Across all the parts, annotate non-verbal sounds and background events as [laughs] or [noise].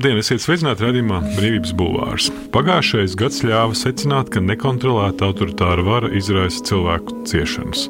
Labdien, esiet sveicināti redzamā Brīvības Bulvārs. Pagājušais gads ļāva secināt, ka nekontrolēta autoritāra vara izraisa cilvēku ciešanas.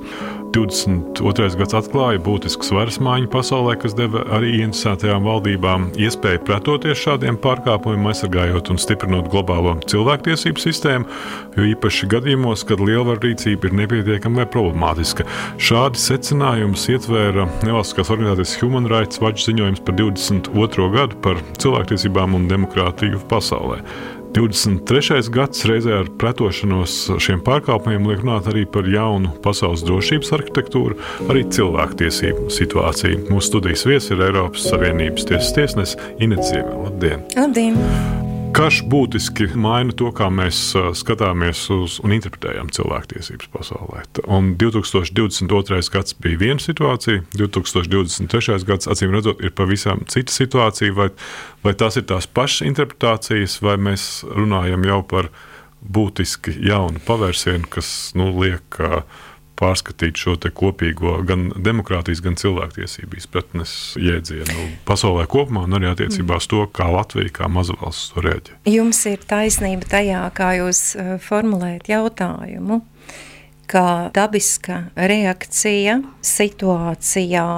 22. gads atklāja būtisku varas maiņu pasaulē, kas deva arī interesētajām valdībām iespēju pretoties šādiem pārkāpumiem, aizsargājot un stiprinot globālo cilvēktiesību sistēmu, jo īpaši gadījumos, kad lielvaru rīcība ir nepietiekama vai problemātiska. Šādi secinājums ietvēra nevalstiskās organizācijas Human Rights Watch ziņojums par 22. gadu par cilvēktiesībām un demokrātiju pasaulē. 23. gads reizē ar pretošanos šiem pārkāpumiem liek runāt arī par jaunu pasaules drošības arhitektūru, arī cilvēktiesību situāciju. Mūsu studijas viesis ir Eiropas Savienības tiesas tiesnesis Inês Ziemē. Labdien! Labdien! Karš būtiski maina to, kā mēs skatāmies uz un interpretējam cilvēktiesības pasaulē. Un 2022. gads bija viena situācija, 2023. gads, acīm redzot, ir pavisam cita situācija. Vai, vai tās ir tās pašas interpretācijas, vai mēs runājam jau par būtiski jaunu pavērsienu, kas nu, liek uh, pārskatīt šo kopīgo gan demokrātijas, gan cilvēktiesību izpratnes jēdzienu pasaulē kopumā, un arī attiecībā uz to, kā Latvija, kā maza valsts to rēģē. Jums ir taisnība tajā, kā jūs eh, formulējat jautājumu, ka dabiska reakcija situācijā,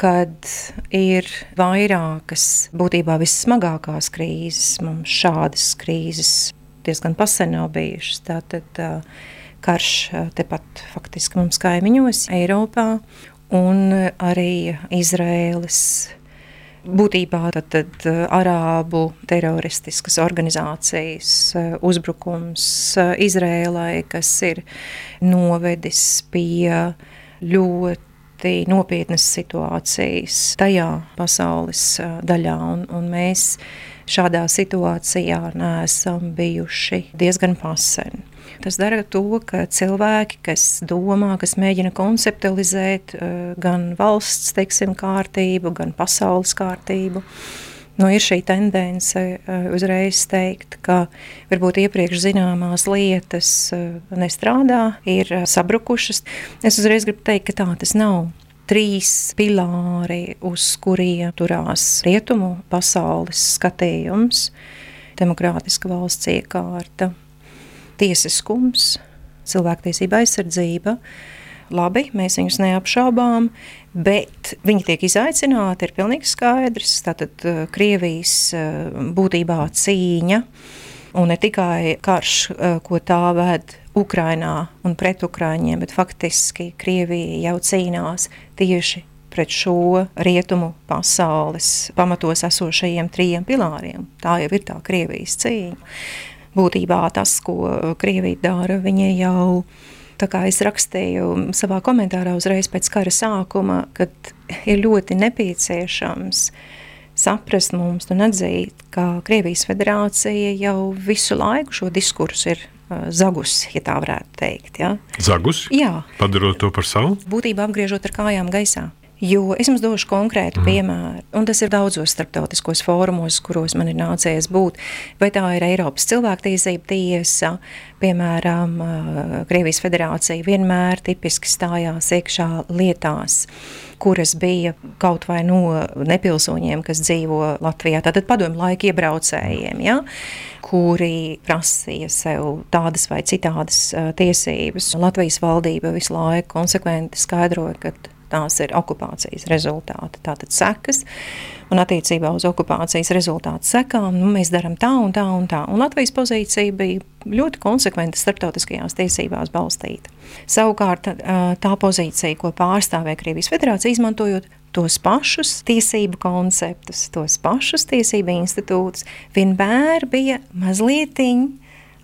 kad ir vairākas, būtībā vissmagākās krīzes, mums šādas krīzes diezgan pasen nav bijušas. Tātad, uh, karš tepat faktiski mums kaimiņos, Eiropā, un arī Izraēlas. Būtībā tad, tad arābu teroristiskas organizācijas uzbrukums Izrēlai, kas ir novedis pie ļoti nopietnas situācijas tajā pasaules daļā, un, un mēs šādā situācijā neesam bijuši diezgan pasen. Tas dara to, ka cilvēki, kas domā, kas mēģina konceptualizēt eh, gan valsts teiksim, kārtību, gan pasaules kārtību, Nu, ir šī tendence uh, uzreiz teikt, ka varbūt iepriekš zināmās lietas uh, nestrādā, ir sabrukušas. Es uzreiz gribu teikt, ka tā tas nav. Trīs pilāri, uz kuriem turās rietumu pasaules skatījums, demokrātiska valsts iekārta, tiesiskums, cilvēktiesība aizsardzība. Labi, mēs viņus neapšaubām, bet viņi tiek izaicināti, ir pilnīgi skaidrs. Tātad uh, Krievijas uh, būtībā cīņa, un ne tikai karš, uh, ko tā ved Ukrainā un pret Ukraiņiem, bet faktiski Krievija jau cīnās tieši pret šo rietumu pasaules pamatos esošajiem trijiem pilāriem. Tā jau ir tā Krievijas cīņa būtībā tas, ko Krievija dara, viņa jau, tā kā es rakstīju savā komentārā uzreiz pēc kara sākuma, kad ir ļoti nepieciešams saprast mums un atzīt, ka Krievijas federācija jau visu laiku šo diskursu ir zagus, ja tā varētu teikt. Ja? Zagus? Jā. Padarot to par savu? Būtībā apgriežot ar kājām gaisā. Jo es jums došu konkrētu mm. piemēru, un tas ir daudzos starptautiskos fórumos, kuros man ir nācies būt. Vai tā ir Eiropas cilvēktiesība tiesa, piemēram, Krievijas federācija vienmēr tipiski stājās iekšā lietās, kuras bija kaut vai no nepilsoņiem, kas dzīvo Latvijā, tātad padomu laika iebraucējiem, ja? kuri prasīja sev tādas vai citādas tiesības. Latvijas valdība visu laiku konsekventi skaidroja, ka tās ir okupācijas rezultāti, tātad sekas. Un attiecībā uz okupācijas rezultātu sekām nu, mēs darām tā un tā un tā. Un Latvijas pozīcija bija ļoti konsekventa starptautiskajās tiesībās balstīta. Savukārt tā pozīcija, ko pārstāvēja Krievijas federācija, izmantojot tos pašus tiesību konceptus, tos pašus tiesību institūtus, vienmēr bija mazliet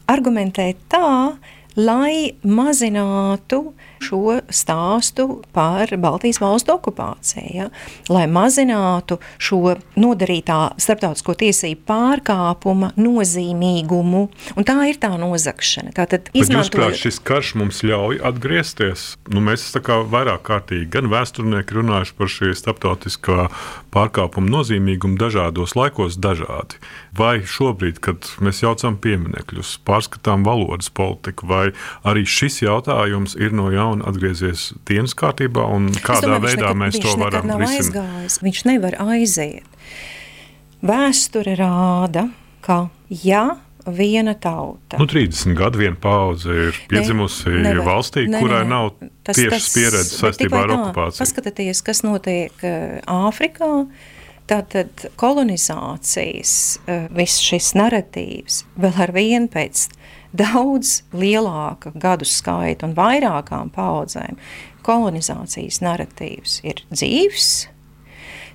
argumentēt tā, lai mazinātu šo stāstu par Baltijas valstu okupāciju, ja? lai mazinātu šo nodarītā starptautisko tiesību pārkāpuma nozīmīgumu. Un tā ir tā nozagšana. Tātad, izmantojot... Šis karš mums ļauj atgriezties. Nu, mēs kā vairāk kārtīgi gan vēsturnieki runājuši par šī starptautiskā pārkāpuma nozīmīgumu dažādos laikos dažādi. Vai šobrīd, kad mēs jaucam pieminekļus, pārskatām valodas politiku, vai arī šis jautājums ir no jauna atgriezies dienas kārtībā, un kādā domāju, veidā nekad, mēs to varam risināt? Viņš nevar aiziet. Vēsture rāda, ka ja viena tauta. Nu, 30 gadu viena paudze ir piedzimusi ne, nevar, valstī, ne, kurai ne, ne. nav tas, tiešas pieredzes saistībā ar okupāciju. Paskatieties, kas notiek Āfrikā. Tātad kolonizācijas, viss šis narratīvs vēl ar vienu pēc daudz lielāka gadu skaita un vairākām paudzēm kolonizācijas narratīvs ir dzīves,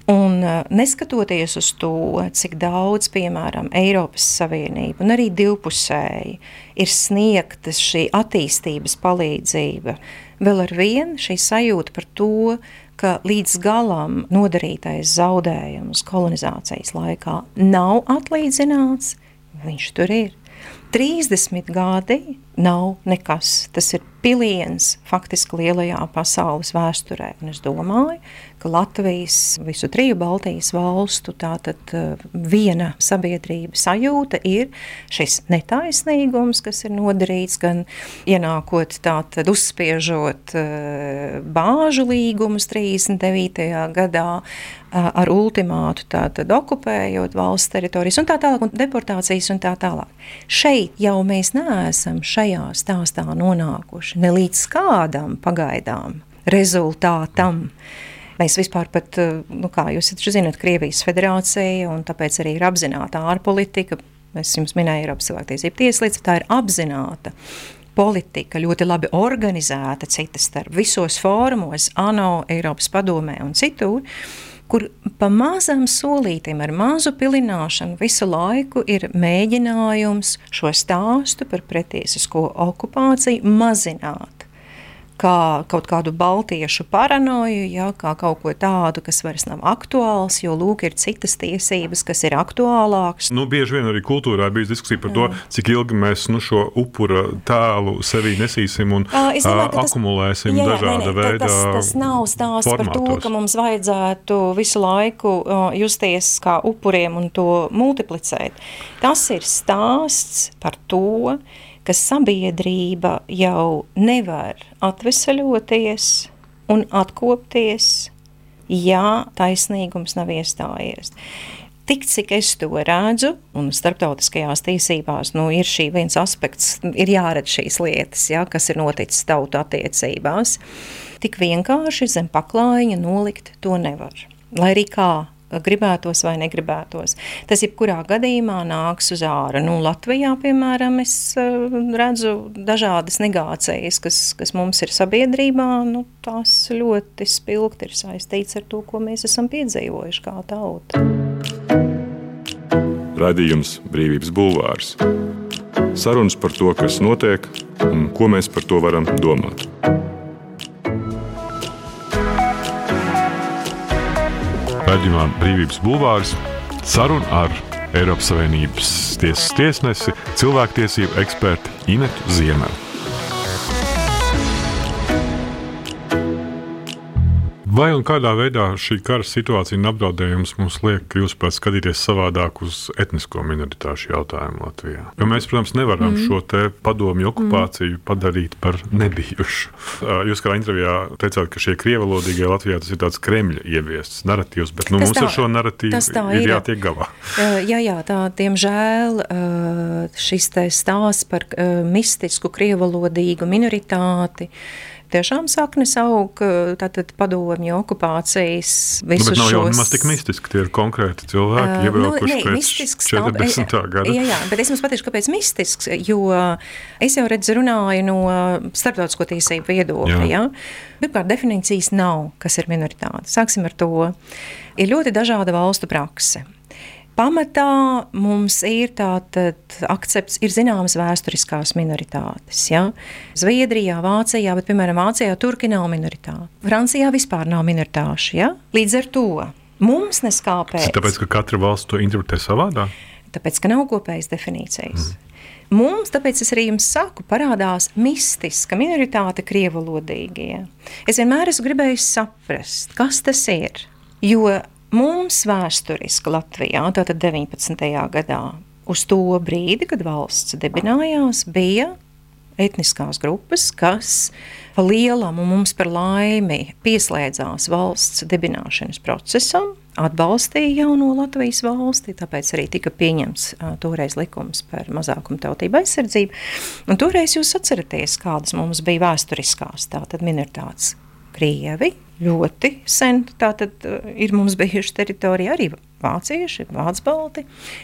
Un uh, neskatoties uz to, cik daudz, piemēram, Eiropas Savienība un arī divpusēji ir sniegta šī attīstības palīdzība, vēl ar vienu šī sajūta par to, ka līdz galam nodarītais zaudējums kolonizācijas laikā nav atlīdzināts, viņš tur ir. 30 gadi nav nekas. Tas ir piliens faktiski lielajā pasaules vēsturē. Un es domāju, ka Latvijas, visu triju Baltijas valstu tātad eh, viena sabiedrība sajūta ir šis netaisnīgums, kas ir nodarīts gan ienākot tātad uzspiežot eh, bāžu līgumus 39. gadā eh, ar ultimātu tātad okupējot valsts teritorijas un tā tālāk un deportācijas un tā tālāk. Šeit jau mēs neesam šajā stāstā nonākuši ne līdz kādam pagaidām rezultātam. Mm Mēs vispār, pat, eh, nu, kā jūs zināt, Krievijas federācija un tāpēc arī ir apzināta ārpolitika. Es jums minēju, Eiropas cilvēktiesību tieslīdz, tā ir apzināta politika, ļoti labi organizēta, citas starp visos fórumos, ANO, Eiropas padomē un citur, kur pa mazam solītim ar mazu pilināšanu visu laiku ir mēģinājums šo stāstu par pretiesisko okupāciju mazināt kā kaut kādu baltiešu paranoju, ja, kā kaut ko tādu, kas vairs nav aktuāls, jo lūk, ir citas tiesības, kas ir aktuālākas. Nu, bieži vien arī kultūrā bija diskusija par to, cik ilgi mēs nu, šo upura tēlu sevī nesīsim un uh, domāju, tas, akumulēsim jā, jā, dažāda veida. Tas, tas nav stāsts formātos. par to, ka mums vajadzētu visu laiku uh, justies kā upuriem un to multiplicēt. Tas ir stāsts par to, ka sabiedrība jau nevar atvesaļoties un atkopties, ja taisnīgums nav iestājies. Tik cik es to redzu, un starptautiskajās tiesībās nu, ir šī viens aspekts, ir jāredz šīs lietas, ja, kas ir noticis tautu attiecībās. Tik vienkārši zem paklājiņa nolikt to nevar. Lai arī kā gribētos vai negribētos. Tas jebkurā gadījumā nāks uz ārā. Nu, Latvijā, piemēram, es eh, redzu dažādas negācijas, kas, kas mums ir sabiedrībā. Nu, tās ļoti spilgti ir saistīts ar to, ko mēs esam piedzīvojuši kā tauta. Radījums Brīvības Bulvārs. Sarunas par to, kas notiek un ko mēs par to varam domāt. Raidījumā Brīvības Bulvārs saruna ar Eiropas Savienības tiesas tiesnesi, cilvēktiesību eksperti Inetu Ziemeli. Vai un kādā veidā šī kara situācija un apdraudējums mums liek, jūsuprāt, skatīties savādāk uz etnisko minoritāšu jautājumu Latvijā? Jo mēs, protams, nevaram mm. šo padomju okupāciju mm. padarīt par nebijušu. Jūs kā intervijā teicāt, ka šie krievalodīgie Latvijā tas ir tāds Kremļa ieviests narratīvs, bet nu, mums tā, ar šo narratīvu ir, ir jātiek galā. Jā, jā, tā, diemžēl šis stāsts par mistisku krievalodīgu minoritāti tiešām saknes aug, tātad padomju okupācijas visu nu, nav šos... jau tik mistiski, tie ir konkrēti cilvēki, uh, iebraukuši nu, pēc 40. Nav, gada. Jā, jā, bet es jums pateikšu, kāpēc mistisks, jo es jau redzu runāju no starptautisko tiesību viedokļa, jā. jā. Pirmkārt, definīcijas nav, kas ir minoritāte. Sāksim ar to. Ir ļoti dažāda valstu prakse pamatā mums ir tāds akcepts, ir zināmas vēsturiskās minoritātes. Ja? Zviedrijā, Vācijā, bet, piemēram, Vācijā turki nav minoritāte. Francijā vispār nav minoritāšu. Ja? Līdz ar to mums neskāpēc. Tāpēc, ka katra valsts to interpretē savādāk? Tāpēc, ka nav kopējas definīcijas. Mm. Mums, tāpēc es arī jums saku, parādās mistiska minoritāte, krievalodīgie. Es vienmēr esmu gribējis saprast, kas tas ir. Jo Mums vēsturiski Latvijā, tātad 19. gadā, uz to brīdi, kad valsts dibinājās, bija etniskās grupas, kas pa lielam un mums par laimi pieslēdzās valsts dibināšanas procesam, atbalstīja jauno Latvijas valsti, tāpēc arī tika pieņemts uh, toreiz likums par mazākumu tautību aizsardzību. Un toreiz jūs atceraties, kādas mums bija vēsturiskās tātad minoritātes. Krievi ļoti sen, tātad uh, ir mums bijuši teritorija arī vācieši, vācu balti.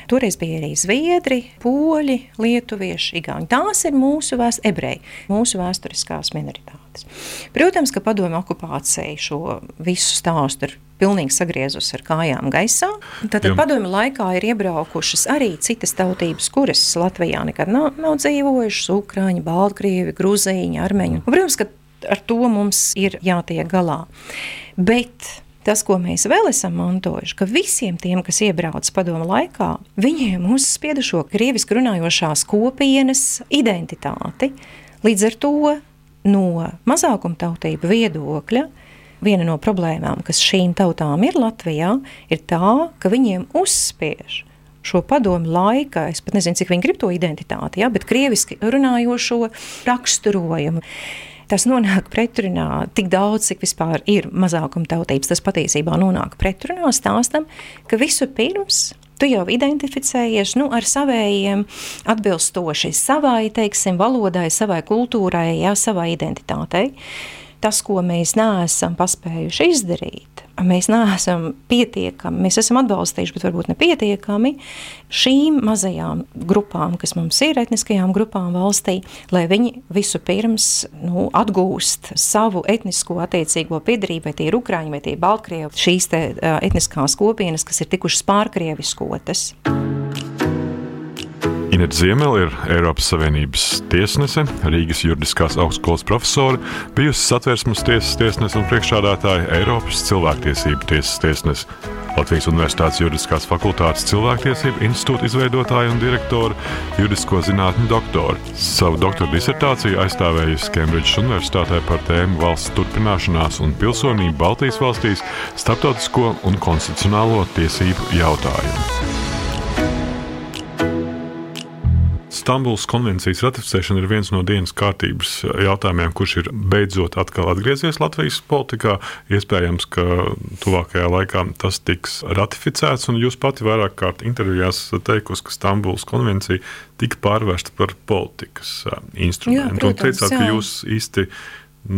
Toreiz bija arī zviedri, poļi, lietuvieši, igauni. Tās ir mūsu vēst, ebreji, mūsu vēsturiskās minoritātes. Protams, ka padomju okupācija šo visu stāstu ir pilnīgi sagriezusi ar kājām gaisā. Tad padomju laikā ir iebraukušas arī citas tautības, kuras Latvijā nekad nav, nav dzīvojušas - Ukrāņi, Baltkrievi, Gruzīņi, Armeņi. Un, protams, ka ar to mums ir jātiek galā. Bet tas, ko mēs vēl esam mantojuši, ka visiem tiem, kas iebrauc padomu laikā, viņiem uzspieda šo krievisku runājošās kopienas identitāti. Līdz ar to no mazākumtautību viedokļa viena no problēmām, kas šīm tautām ir Latvijā, ir tā, ka viņiem uzspiež šo padomu laika, es pat nezinu, cik viņi grib to identitāti, ja, bet krieviski runājošo raksturojumu. Tas nonāk pretrunā tik daudz, cik vispār ir mazākuma tautības. Tas patiesībā nonāk pretrunā stāstam, ka visu pirms Tu jau identificējies nu, ar saviem, atbilstoši savai, teiksim, valodai, savai kultūrai, jā, savai identitātei tas, ko mēs neesam paspējuši izdarīt, mēs neesam pietiekami, mēs esam atbalstījuši, bet varbūt nepietiekami šīm mazajām grupām, kas mums ir, etniskajām grupām valstī, lai viņi visu pirms nu, atgūst savu etnisko attiecīgo piedarību, vai tie ir Ukraiņi, vai tie ir Baltkrievi, šīs te, uh, etniskās kopienas, kas ir tikušas pārkrieviskotas. Inês Ziemela ir Eiropas Savienības tiesnese, Rīgas juridiskās augstskolas profesore, bijusi satversmes tiesas tiesnese un priekšstādātāja Eiropas cilvēktiesību tiesas tiesnese. Latvijas Universitātes Juridiskās fakultātes cilvēktiesību institūta izveidotāja un direktora, juridisko zinātņu doktora. Savu doktora disertāciju aizstāvējusi Kembridžas Universitātē par tēmu valsts turpināšanās un pilsonību Baltijas valstīs, starptautisko un konstitucionālo tiesību jautājumu. Stambulas konvencijas ratificēšana ir viens no dienas kārtības jautājumiem, kurš ir beidzot atkal atgriezies Latvijas politikā. Iespējams, ka tuvākajā laikā tas tiks ratificēts, un jūs pati vairāk kārt intervijās teikusi, ka Stambulas konvencija tika pārvērsta par politikas instrumentu. Jā, protams, un teicāt, jā. ka jūs īsti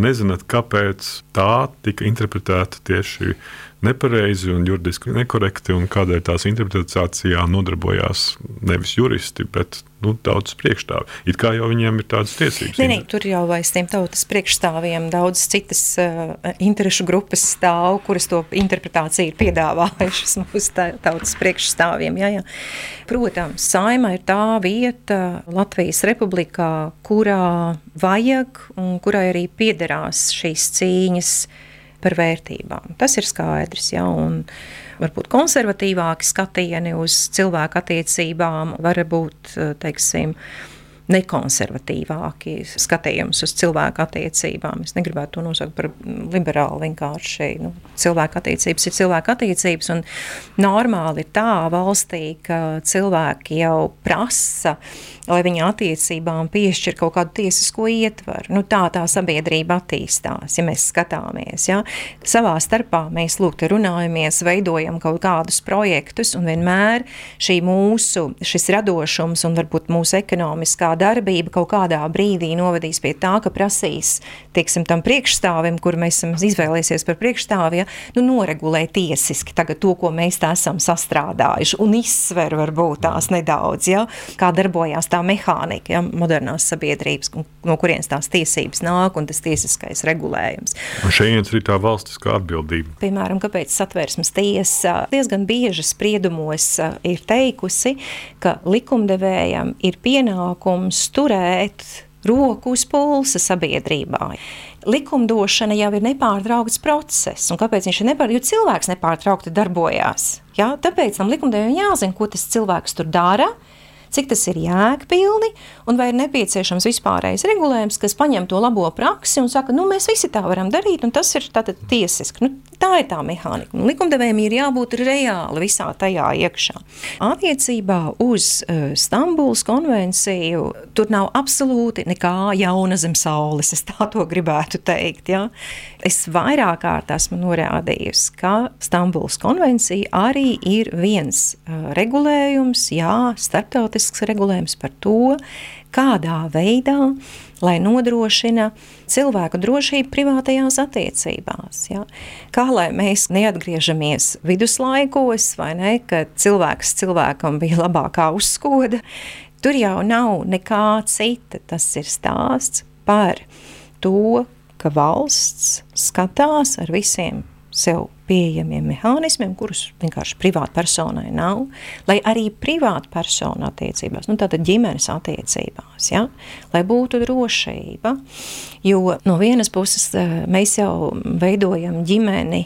nezināt, kāpēc tā tika interpretēta tieši nepareizi un juridiski nekorekti, un kādēļ tās interpretācijā nodarbojās nevis juristi, bet nu, tautas priekšstāvi. It kā jau viņiem ir tādas tiesības. Nē, nē, tur jau aiz tiem tautas priekšstāviem daudz citas uh, interešu grupas stāv, kuras to interpretāciju ir piedāvājušas [laughs] mūsu tautas priekšstāviem. Jā, jā. Protams, saima ir tā vieta Latvijas republikā, kurā vajag un kurai arī piederās šīs cīņas par vērtībām. Tas ir skaidrs. Ja, varbūt konservatīvāki skatieni uz cilvēku attiecībām, varbūt teiksim, nekonservatīvāki skatījums uz cilvēku attiecībām. Es negribētu to nosaukt par liberālu, vienkārši nu, cilvēku attiecības ir cilvēku attiecības, un normāli ir tā valstī, ka cilvēki jau prasa lai viņa attiecībām piešķir kaut kādu tiesisko ietvaru. Nu, tā tā sabiedrība attīstās, ja mēs skatāmies. Ja? Savā starpā mēs lūk, runājamies, veidojam kaut kādus projektus, un vienmēr šī mūsu radošums un varbūt mūsu ekonomiskā darbība kaut kādā brīdī novadīs pie tā, ka prasīs tieksim, tam priekšstāvim, kur mēs esam izvēlējušies par priekšstāvu, ja? nu, noregulēt tiesiski to, ko mēs tā esam sastrādājuši, un izsver varbūt tās nedaudz, ja? kā darbojās tā tā mehānika, ja, modernās sabiedrības, no kurienes tās tiesības nāk un tas tiesiskais regulējums. Un šeit ir tā valstiskā atbildība. Piemēram, kāpēc satversmes tiesa diezgan bieži spriedumos ir teikusi, ka likumdevējam ir pienākums turēt roku uz pulsa sabiedrībā. Likumdošana jau ir nepārtraukts process, un kāpēc viņš ir nepārtraukts? Jo cilvēks nepārtraukti darbojās. Ja? Tāpēc tam likumdevējam jāzina, ko tas cilvēks tur dara, cik tas ir jēgpilni un vai ir nepieciešams vispārējais regulējums, kas paņem to labo praksi un saka, nu, mēs visi tā varam darīt, un tas ir tātad tiesiski. Nu, tā ir tā mehānika. Nu, likumdevējiem ir jābūt reāli visā tajā iekšā. Attiecībā uz uh, Stambulas konvenciju tur nav absolūti nekā jauna zem saules, es tā to gribētu teikt. Ja? Es vairāk kārt esmu norādījusi, ka Stambulas konvencija arī ir viens uh, regulējums, jā, starptautisks regulējums par to, kādā veidā lai nodrošina cilvēku drošību privātajās attiecībās. Ja? Kā lai mēs neatgriežamies viduslaikos, vai ne, kad cilvēks cilvēkam bija labākā uzskoda, tur jau nav nekā cita. Tas ir stāsts par to, ka valsts skatās ar visiem sev pieejamiem mehānismiem, kurus vienkārši privāta personai nav, lai arī privāta persona attiecībās, nu tātad ģimenes attiecībās, ja, lai būtu drošība, jo no vienas puses eh, mēs jau veidojam ģimeni,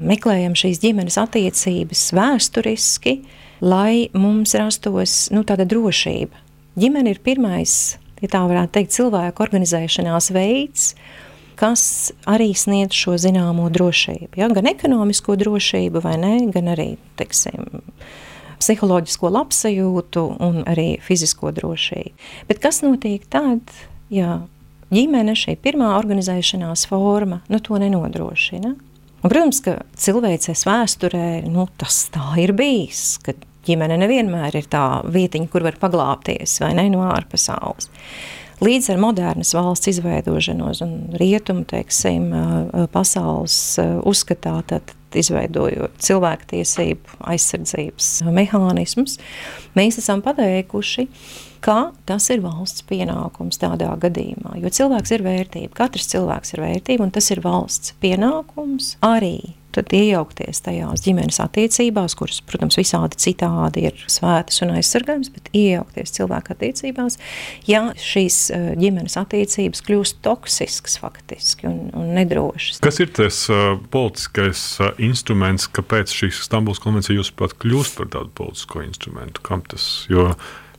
meklējam šīs ģimenes attiecības vēsturiski, lai mums rastos nu, tāda drošība. Ģimene ir pirmais, ja tā varētu teikt, cilvēku organizēšanās veids, kas arī sniedz šo zināmo drošību. Ja? Gan ekonomisko drošību, ne, gan arī teiksim, psiholoģisko labsajūtu un arī fizisko drošību. Bet kas notiek tad, ja ģimene, šī pirmā organizēšanās forma, nu, to nenodrošina? Un, protams, ka cilvēces vēsturē nu, tas tā ir bijis, ka ģimene nevienmēr ir tā vietiņa, kur var paglāpties vai ne no ārpasaules. Līdz ar modernas valsts izveidošanos un rietumu teiksim, pasaules uzskatā, tad izveidojot cilvēktiesību aizsardzības mehānismus, mēs esam pateikuši, ka tas ir valsts pienākums tādā gadījumā. Jo cilvēks ir vērtība, katrs cilvēks ir vērtība, un tas ir valsts pienākums arī tad iejaukties tajās ģimenes attiecībās, kuras, protams, visādi citādi ir svētas un aizsargājums, bet iejaukties cilvēku attiecībās, ja šīs eh, ģimenes attiecības kļūst toksiskas faktiski un, un nedrošas. Kas ir tas uh, politiskais uh, instruments, kāpēc šīs Stambuls konvencija jūs pat kļūst par tādu politisko instrumentu? Kam tas? Jo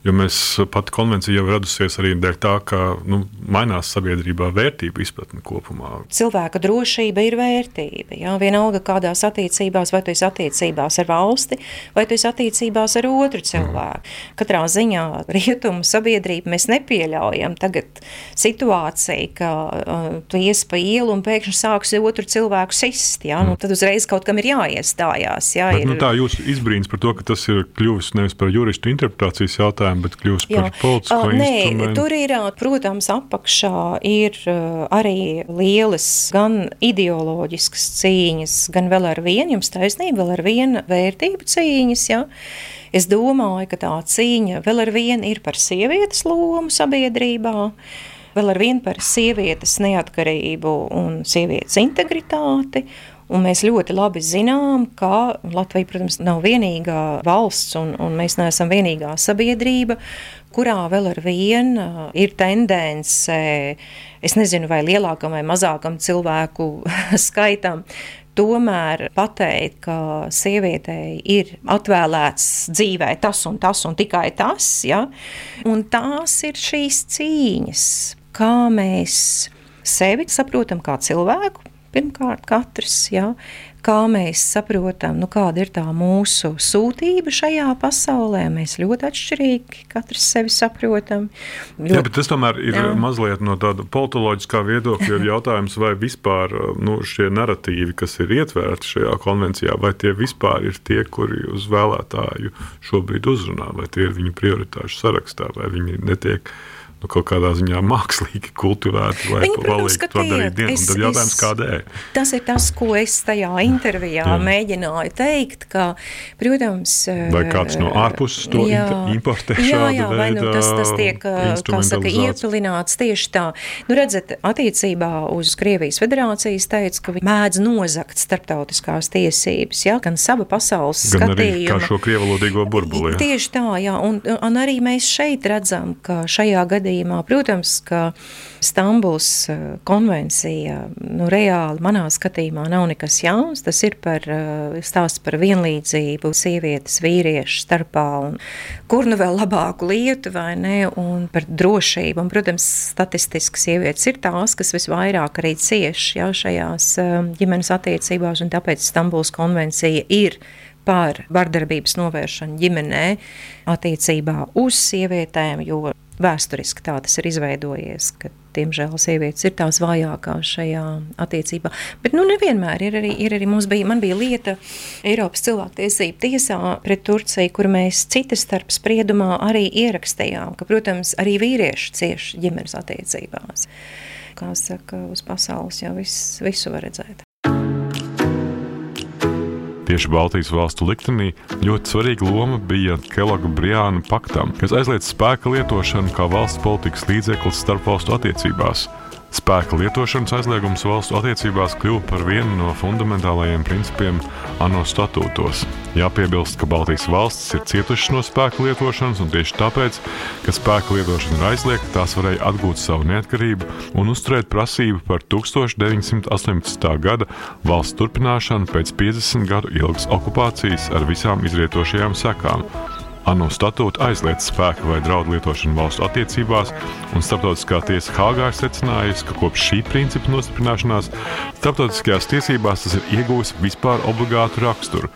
Jo mēs pat konvencija jau radusies arī dēļ tā, ka nu, mainās sabiedrībā vērtība izpratne kopumā. Cilvēka drošība ir vērtība. Jā, vienalga kādās attiecībās, vai tu esi attiecībās ar valsti, vai tu esi attiecībās ar otru cilvēku. Mm. Katrā ziņā rietumu sabiedrība mēs nepieļaujam tagad situāciju, ka uh, tu ies pa ielu un pēkšņi sāksi otru cilvēku sist. Jā, nu, mm. tad uzreiz kaut kam ir jāiestājās. Jā, Bet, ir... nu, tā jūs izbrīns par to, ka tas ir kļuvis nevis par juristu interpretācijas jautājumu, jautājumu, bet kļūst par Jā. politisko uh, nē. Tur ir, protams, apakšā ir uh, arī lielas gan ideoloģiskas cīņas, gan vēl ar vienu, jums taisnība, vēl ar vienu vērtību cīņas, ja? Es domāju, ka tā cīņa vēl ar vienu ir par sievietes lomu sabiedrībā, vēl ar vienu par sievietes neatkarību un sievietes integritāti, Un mēs ļoti labi zinām, ka Latvija, protams, nav vienīgā valsts, un, un mēs neesam vienīgā sabiedrība, kurā vēl ar vienu uh, ir tendence, es nezinu, vai lielākam vai mazākam cilvēku [laughs] skaitam, tomēr pateikt, ka sievietei ir atvēlēts dzīvē tas un tas un tikai tas, ja? un tās ir šīs cīņas, kā mēs sevi saprotam kā cilvēku, Pirmkārt, katrs, ja, kā mēs saprotam, nu, kāda ir tā mūsu sūtība šajā pasaulē. Mēs ļoti atšķirīgi katrs sevi saprotam. Ļoti, jā, bet tas tomēr ir jā. mazliet no tāda politoloģiskā viedokļa [laughs] jautājums, vai vispār nu, šie narratīvi, kas ir ietverti šajā konvencijā, vai tie vispār ir tie, kuri uz vēlētāju šobrīd uzrunā, vai tie ir viņu prioritāšu sarakstā, vai viņi netiek nu, kaut kādā ziņā mākslīgi kultivēti, lai protams, to darītu dienu. Es, tad jautājums, kādēļ? Tas ir tas, ko es tajā intervijā jā. mēģināju teikt, ka, protams... Vai kāds no ārpuses to jā, importē jā, jā, vai nu tas, tas tiek, kā saka, iepilināts tieši tā. Nu, redzat, attiecībā uz Krievijas federācijas teica, ka viņi mēdz nozakt starptautiskās tiesības, jā, gan sava pasaules gan skatījuma. Gan arī kā šo krievalodīgo burbuli. Tieši tā, jā, un, un arī mēs šeit redzam, ka šajā gadījumā gadījumā, protams, ka Stambuls eh, konvencija nu, reāli manā skatījumā nav nekas jauns. Tas ir par uh, stāsts par vienlīdzību sievietes, vīriešu starpā un kur nu vēl labāku lietu vai ne, un par drošību. Un, protams, statistiski sievietes ir tās, kas visvairāk arī cieš jā, šajās uh, ģimenes attiecībās, un tāpēc Stambuls konvencija ir par vardarbības novēršanu ģimenē attiecībā uz sievietēm, jo vēsturiski tā tas ir izveidojies, ka, diemžēl, sievietes ir tās vājākās šajā attiecībā. Bet, nu, nevienmēr ir arī, ir arī mums bija, bija lieta Eiropas cilvēktiesību tiesā pret Turciju, kur mēs citas starp spriedumā arī ierakstījām, ka, protams, arī vīrieši cieši ģimenes attiecībās. Kā saka, uz pasaules jau viss, visu var redzēt. Tieši Baltijas valstu liktenī ļoti svarīga loma bija Keloga Briāna paktam, kas aizliedz spēka lietošanu kā valsts politikas līdzeklis starpvalstu attiecībās. Spēka lietošanas aizliegums valstu attiecībās kļuva par vienu no fundamentālajiem principiem ANO statūtos. Jāpiebilst, ka Baltijas valstis ir cietušas no spēka lietošanas, un tieši tāpēc, ka spēka lietošana ir aizliegta, tās varēja atgūt savu neatkarību un uzturēt prasību par 1918. gada valsts turpināšanu pēc 50 gadu ilgas okupācijas ar visām izrietošajām sekām. ANO statūta aizliedz spēku vai draudu lietošanu valstu attiecībās, un Startautiskā tiesa Hāgā ir secinājusi, ka kopš šī principa nostiprināšanās starptautiskajās tiesībās tas ir iegūs vispār obligātu raksturu.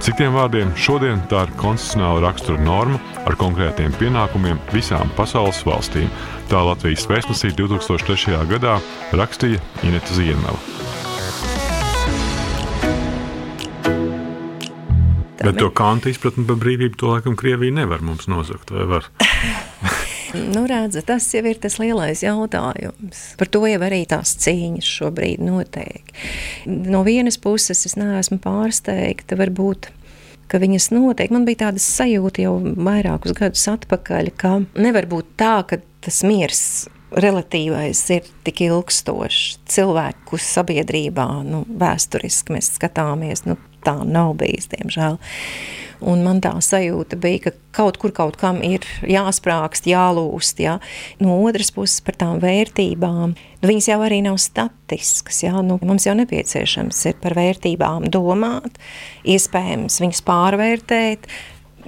Citiem vārdiem, šodien tā ir konstitucionāla rakstura norma ar konkrētiem pienākumiem visām pasaules valstīm. Tā Latvijas vēstnesī 2003. gadā rakstīja Ineta Ziemela. Bet to kanta izpratni par brīvību to laikam Krievija nevar mums nozagt, vai var? [laughs] Nu, redz, tas jau ir tas lielais jautājums. Par to jau arī tās cīņas šobrīd notiek. No vienas puses, es neesmu pārsteigta, varbūt, ka viņas notiek. Man bija tāda sajūta jau vairākus gadus atpakaļ, ka nevar būt tā, ka tas miers relatīvais ir tik ilgstošs. Cilvēku sabiedrībā, nu, vēsturiski mēs skatāmies, nu, tā nav bijis, diemžēl. Un man tā sajūta bija, ka kaut kur kaut kam ir jāsprāgst, jālūst. Ja? No otras puses, par tām vērtībām, nu, viņas jau arī nav statiskas. Ja? Nu, mums jau nepieciešams ir par vērtībām domāt, iespējams viņas pārvērtēt,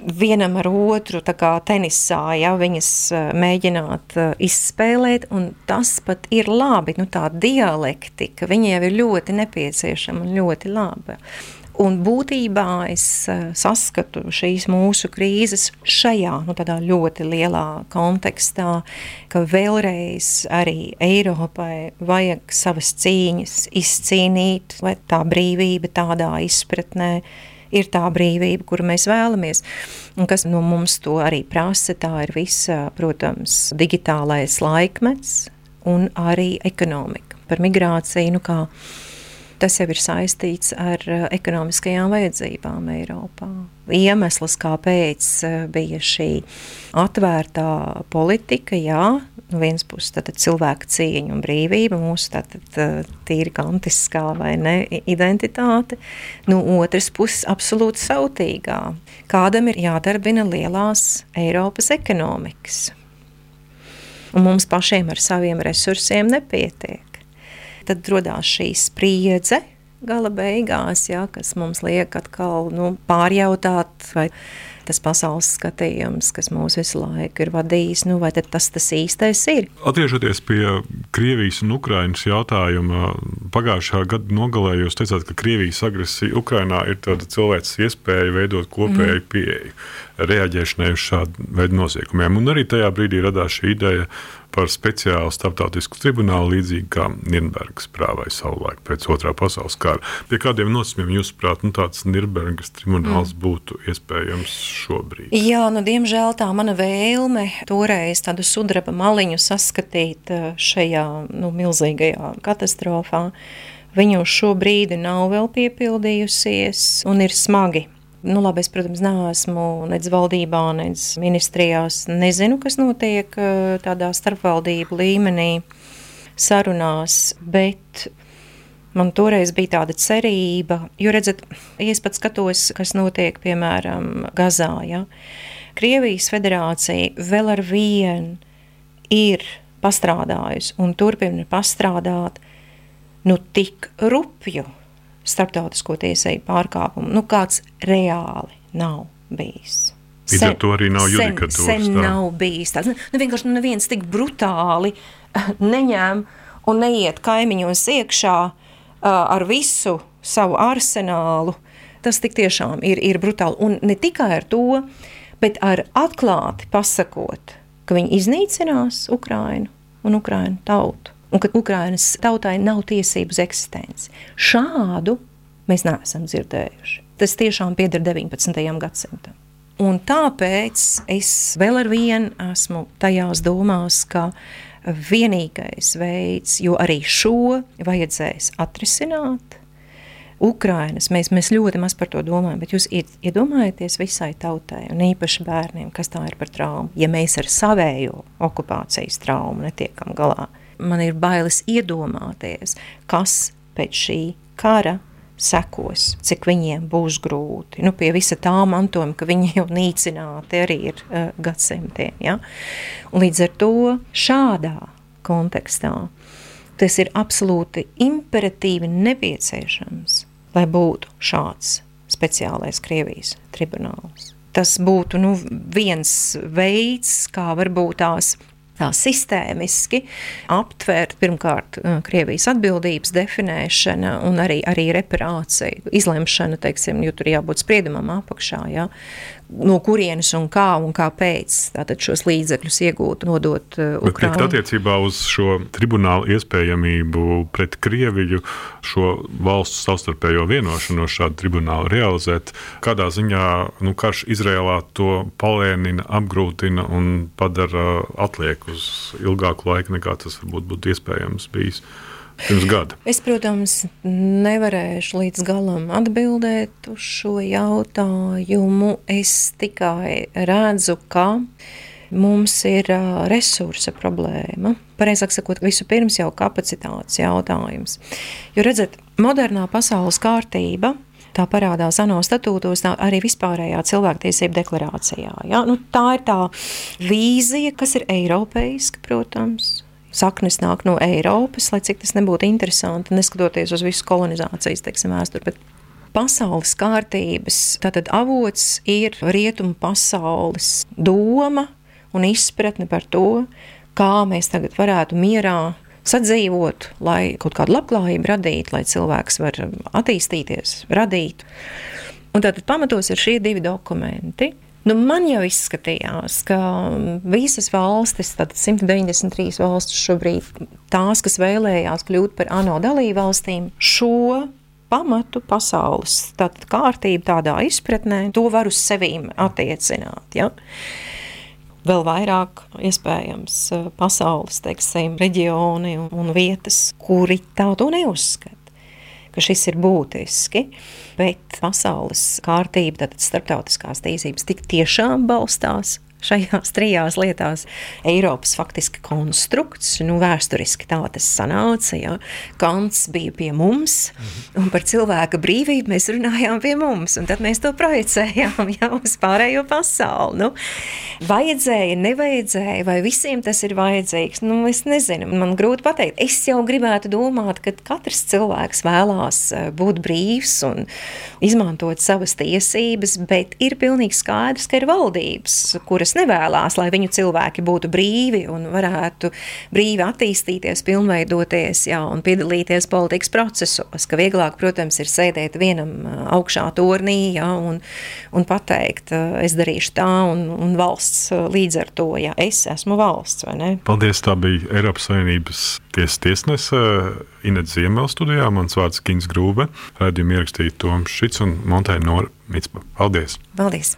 vienam ar otru, tā kā tenisā, ja viņas eh, mēģināt uh, izspēlēt, un tas pat ir labi, nu tā dialektika, jau ir ļoti nepieciešama un ļoti laba. Un būtībā es uh, saskatu šīs mūsu krīzes šajā nu, ļoti lielā kontekstā, ka vēlreiz arī Eiropai vajag savas cīņas izcīnīt, lai tā brīvība tādā izpratnē ir tā brīvība, kuru mēs vēlamies. Un kas no mums to arī prasa, tā ir visa, protams, digitālais laikmets un arī ekonomika. Par migrāciju, nu kā tas jau ir saistīts ar ekonomiskajām vajadzībām Eiropā. Iemesls, kāpēc bija šī atvērtā politika, jā, no vienas puses tātad, cilvēka cieņa un brīvība, mūsu tātad, tīri kantiskā vai ne identitāte, no otras puses absolūti sautīgā. Kādam ir jādarbina lielās Eiropas ekonomikas. Un mums pašiem ar saviem resursiem nepietiek. Tad radās šī spriedze, gala beigās, ja, kas mums liek atkal nu, pārjautāt, vai tas pasaules skatījums, kas mūs visu laiku ir vadījis, nu, vai tas tas īstais ir. Atgriežoties pie Krievijas un Ukrainas jautājuma, pagājušā gada nogalē jūs teicāt, ka Krievijas agresija Ukrainā ir tāda cilvēks iespēja veidot kopēju mm. pieeju reaģēšanai uz šādu veidu noziegumiem. Un arī tajā brīdī radās šī ideja par speciālu starptautisku tribunālu, līdzīgi kā Nīderlandes prāvai savulaik pēc otrā pasaules kara. Pie kādiem nosacījumiem, jūsuprāt, nu, tāds Nīderlandes tribunāls mm. būtu iespējams šobrīd? Jā, nu, diemžēl tā mana vēlme toreiz tādu sudraba maliņu saskatīt eh, šajā nu, milzīgajā katastrofā. Viņu šobrīd nav vēl piepildījusies un ir smagi Nu, labi, es, protams, neesmu nec valdībā, nec ministrijās. Nezinu, kas notiek eh, tādā starpvaldību līmenī sarunās, bet man toreiz bija tāda cerība, jo, redzat, ja es pat skatos, kas notiek, piemēram, Gazā, ja, Krievijas federācija vēl ar vienu ir pastrādājusi un turpina pastrādāt nu tik rupju starptautisko tiesību pārkāpumu, nu, kāds reāli nav bijis. Līdz ar to arī nav judikatūras. Sen, sen nav bijis tāds. Nu, nu, vienkārši nu, neviens tik brutāli neņem un neiet kaimiņos iekšā uh, ar visu savu arsenālu. Tas tik tiešām ir, ir brutāli. Un ne tikai ar to, bet ar atklāti pasakot, ka viņi iznīcinās Ukrainu un Ukrainu tautu. Un ka Ukrainas tautai nav tiesības eksistenci. Šādu mēs neesam dzirdējuši. Tas tiešām pieder 19. gadsimtam. Un tāpēc es vēl ar vienu esmu tajās domās, ka vienīgais veids, jo arī šo vajadzēs atrisināt, Ukrainas, mēs, mēs ļoti maz par to domājam, bet jūs iedomājaties visai tautai, un īpaši bērniem, kas tā ir par traumu. Ja mēs ar savējo okupācijas traumu netiekam galā, man ir bailes iedomāties, kas pēc šī kara sekos, cik viņiem būs grūti. Nu, pie visa tā mantojuma, ka viņi jau nīcināti arī ir uh, gadsimtiem. Ja? Un līdz ar to šādā kontekstā tas ir absolūti imperatīvi nepieciešams, lai būtu šāds speciālais Krievijas tribunāls. Tas būtu nu, viens veids, kā varbūt tās tā sistēmiski aptvērt pirmkārt uh, Krievijas atbildības definēšana un arī, arī reparācija, izlemšana, teiksim, jo tur jābūt spriedumam apakšā, ja, no kurienes un kā un kāpēc tātad šos līdzekļus iegūt, nodot uh, Ukraiņai. Bet attiecībā uz šo tribunālu iespējamību pret Krieviju, šo valsts savstarpējo vienošanos šādu tribunālu realizēt, kādā ziņā nu, karš Izrēlā to palēnina, apgrūtina un padara atliek uz ilgāku laiku nekā tas varbūt būtu iespējams bijis pirms gada? Es, protams, nevarēšu līdz galam atbildēt uz šo jautājumu. Es tikai redzu, ka mums ir resursa problēma. Pareizāk sakot, vispirms jau kapacitātes jautājums. Jo redzat, modernā pasaules kārtība tā parādās ANO statūtos, arī vispārējā cilvēktiesību deklarācijā. Ja? Nu, tā ir tā vīzija, kas ir eiropeiska, protams, saknes nāk no Eiropas, lai cik tas nebūtu interesanti, neskatoties uz visu kolonizācijas teiksim, vēsturi. Pasaules kārtības tātad avots ir rietumu pasaules doma un izpratne par to, kā mēs tagad varētu mierā sadzīvot, lai kaut kādu labklājību radītu, lai cilvēks var attīstīties, radīt. Un tātad pamatos ir šie divi dokumenti. Nu, man jau izskatījās, ka visas valstis, tātad 193 valstis šobrīd, tās, kas vēlējās kļūt par ANO dalību valstīm, šo pamatu pasaules tātad kārtību tādā izpratnē, to var uz sevīm attiecināt. Ja? Vēl vairāk, iespējams, pasaules teiksim, reģioni un vietas, kuri tā to neuzskata ka šis ir būtiski, bet pasaules kārtība, tātad starptautiskās tiesības, tik tiešām balstās šajās trijās lietās Eiropas faktiski konstrukts, nu, vēsturiski tā tas sanāca, ja Kants bija pie mums, un par cilvēka brīvību mēs runājām pie mums, un tad mēs to projicējām [laughs] jau uz pārējo pasauli. Nu, vajadzēja, nevajadzēja, vai visiem tas ir vajadzīgs, nu, es nezinu, man grūti pateikt. Es jau gribētu domāt, ka katrs cilvēks vēlās eh, būt brīvs un izmantot savas tiesības, bet ir pilnīgi skaidrs, ka ir valdības, kuras kuras nevēlas, lai viņu cilvēki būtu brīvi un varētu brīvi attīstīties, pilnveidoties jā, un piedalīties politikas procesos. Ka vieglāk, protams, ir sēdēt vienam augšā tornī jā, un, un pateikt, es darīšu tā, un, un valsts līdz ar to, ja es esmu valsts. Paldies, tā bija Eiropas Savienības tiesas tiesnese Inets Ziemels studijā. Mans vārds Kins Grūbe. Raidījumu ierakstīja Toms Šits un Monteja Nora Mitspa. Paldies! Paldies!